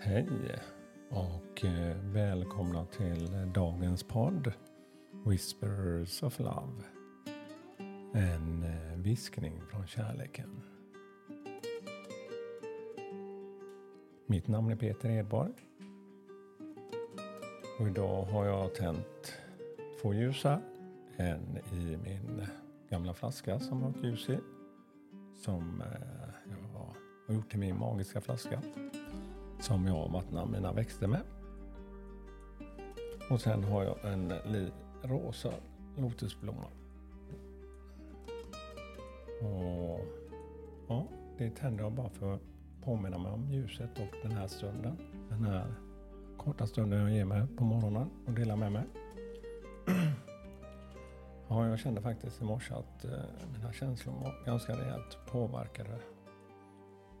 Hej och eh, välkomna till dagens podd Whispers of Love. En eh, viskning från kärleken. Mitt namn är Peter Edborg. Och idag har jag tänt två ljus här. En i min gamla flaska som har ett ljus i. Som eh, jag har gjort till min magiska flaska som jag vattnar mina växter med. Och sen har jag en li rosa lotusblomma. Och ja, det tänder jag bara för att påminna mig om ljuset och den här stunden. Den här korta stunden jag ger mig på morgonen och delar med mig. Ja, jag kände faktiskt i morse att eh, mina känslor var ganska rejält påverkade.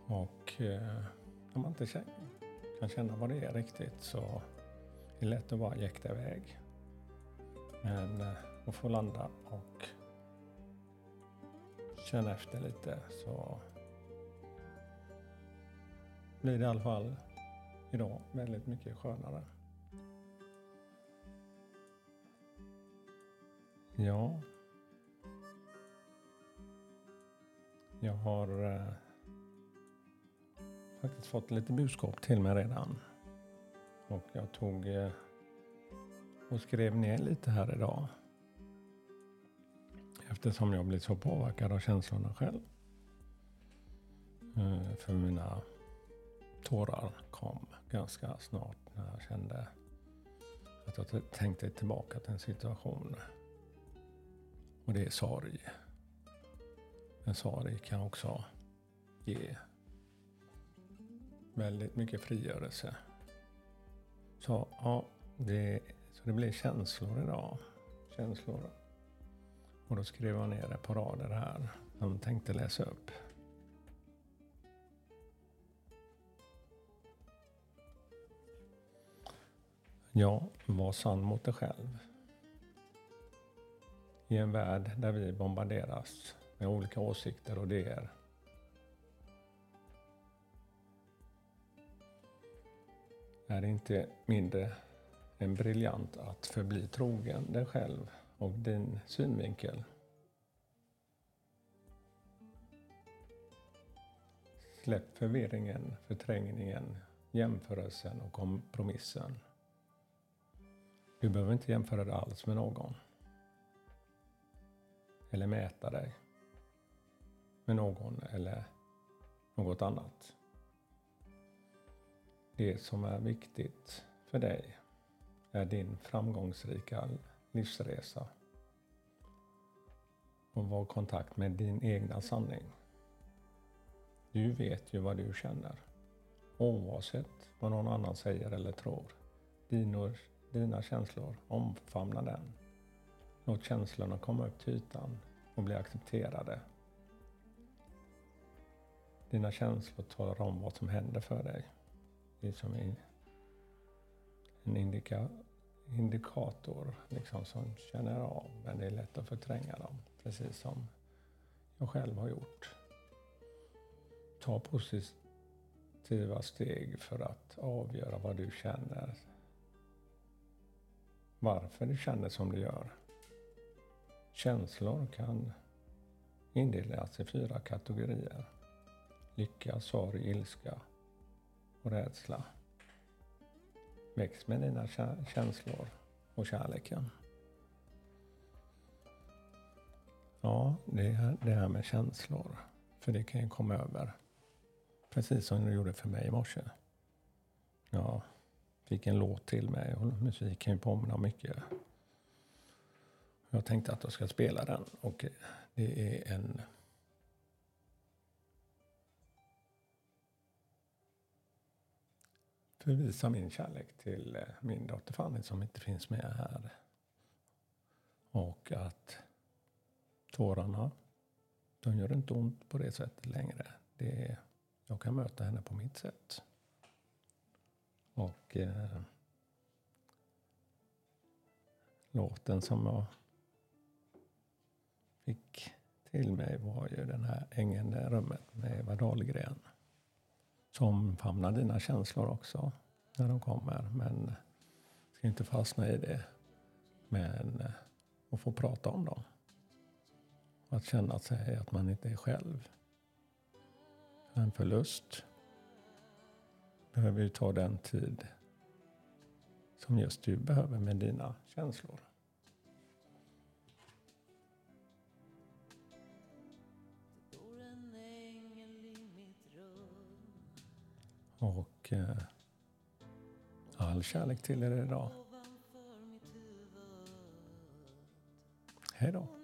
Och eh, jag var inte kan känna vad det är riktigt så är det lätt att bara jäkta iväg. Men eh, att få landa och känna efter lite så blir det i alla fall idag väldigt mycket skönare. Ja. Jag har eh, faktiskt fått lite budskap till mig redan. Och jag tog eh, och skrev ner lite här idag. Eftersom jag blir så påverkad av känslorna själv. Eh, för mina tårar kom ganska snart när jag kände att jag tänkte tillbaka till en situation. Och det är sorg. Men sorg kan också ge väldigt mycket frigörelse. Så ja, det, så det blir känslor idag. Känslor. Och då skrev jag ner det på rader här. Som tänkte läsa upp. Ja, var sann mot dig själv. I en värld där vi bombarderas med olika åsikter och idéer är det inte mindre än briljant att förbli trogen dig själv och din synvinkel. Släpp förvirringen, förträngningen, jämförelsen och kompromissen. Du behöver inte jämföra dig alls med någon. Eller mäta dig med någon eller något annat. Det som är viktigt för dig är din framgångsrika livsresa och var i kontakt med din egna sanning. Du vet ju vad du känner oavsett vad någon annan säger eller tror. Dina, dina känslor, omfamna den. Låt känslorna komma upp till ytan och bli accepterade. Dina känslor talar om vad som händer för dig. Det är som en, en indika, indikator liksom, som känner av, men det är lätt att förtränga dem. Precis som jag själv har gjort. Ta positiva steg för att avgöra vad du känner. Varför du känner som du gör. Känslor kan indelas i fyra kategorier. Lycka, sorg, ilska, och rädsla. Väx med dina känslor och kärleken. Ja, det är det här med känslor. För det kan ju komma över. Precis som du gjorde för mig i morse. Jag fick en låt till mig och musik kan ju påminna mycket. Jag tänkte att jag ska spela den och det är en visa min kärlek till eh, min dotter Fanny som inte finns med här. Och att tårarna, de gör inte ont på det sättet längre. Det är, jag kan möta henne på mitt sätt. Och eh, låten som jag fick till mig var ju den här Ängen rummet med Eva Dahlgren som famnar dina känslor också när de kommer. Men ska inte fastna i det. Men eh, att få prata om dem. Att känna sig att man inte är själv. En förlust behöver ju ta den tid som just du behöver med dina känslor. Och eh, all kärlek till er idag. Hej då.